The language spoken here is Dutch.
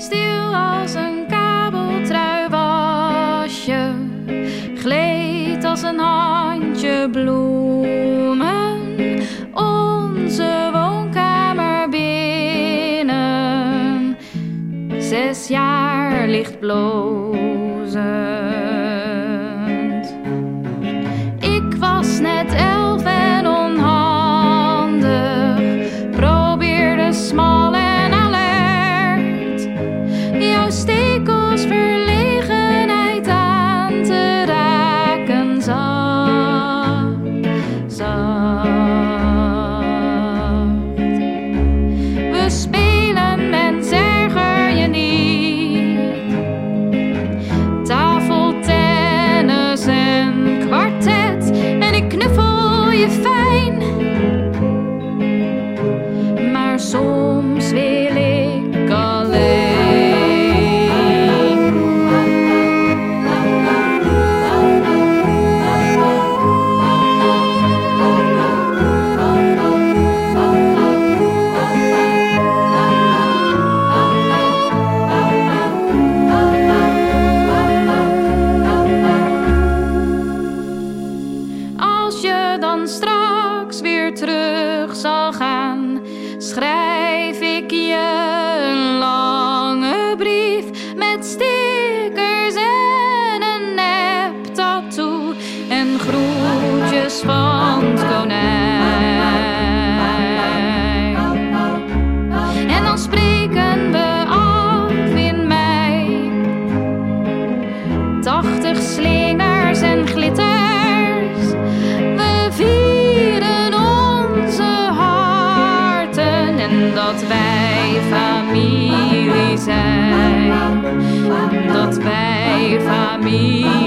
stil als een kabeltrui was je, gleed als een handje bloemen onze woonkamer binnen. Zes jaar lichtbloot. and dan straks weer terug zal gaan, schrijf ik je een lange brief met stickers en een nep tattoo en groetjes van het konijn. En dan spreken we af in mei. Tachtig slingers en glitters. Wij familie zijn. Dat wij familie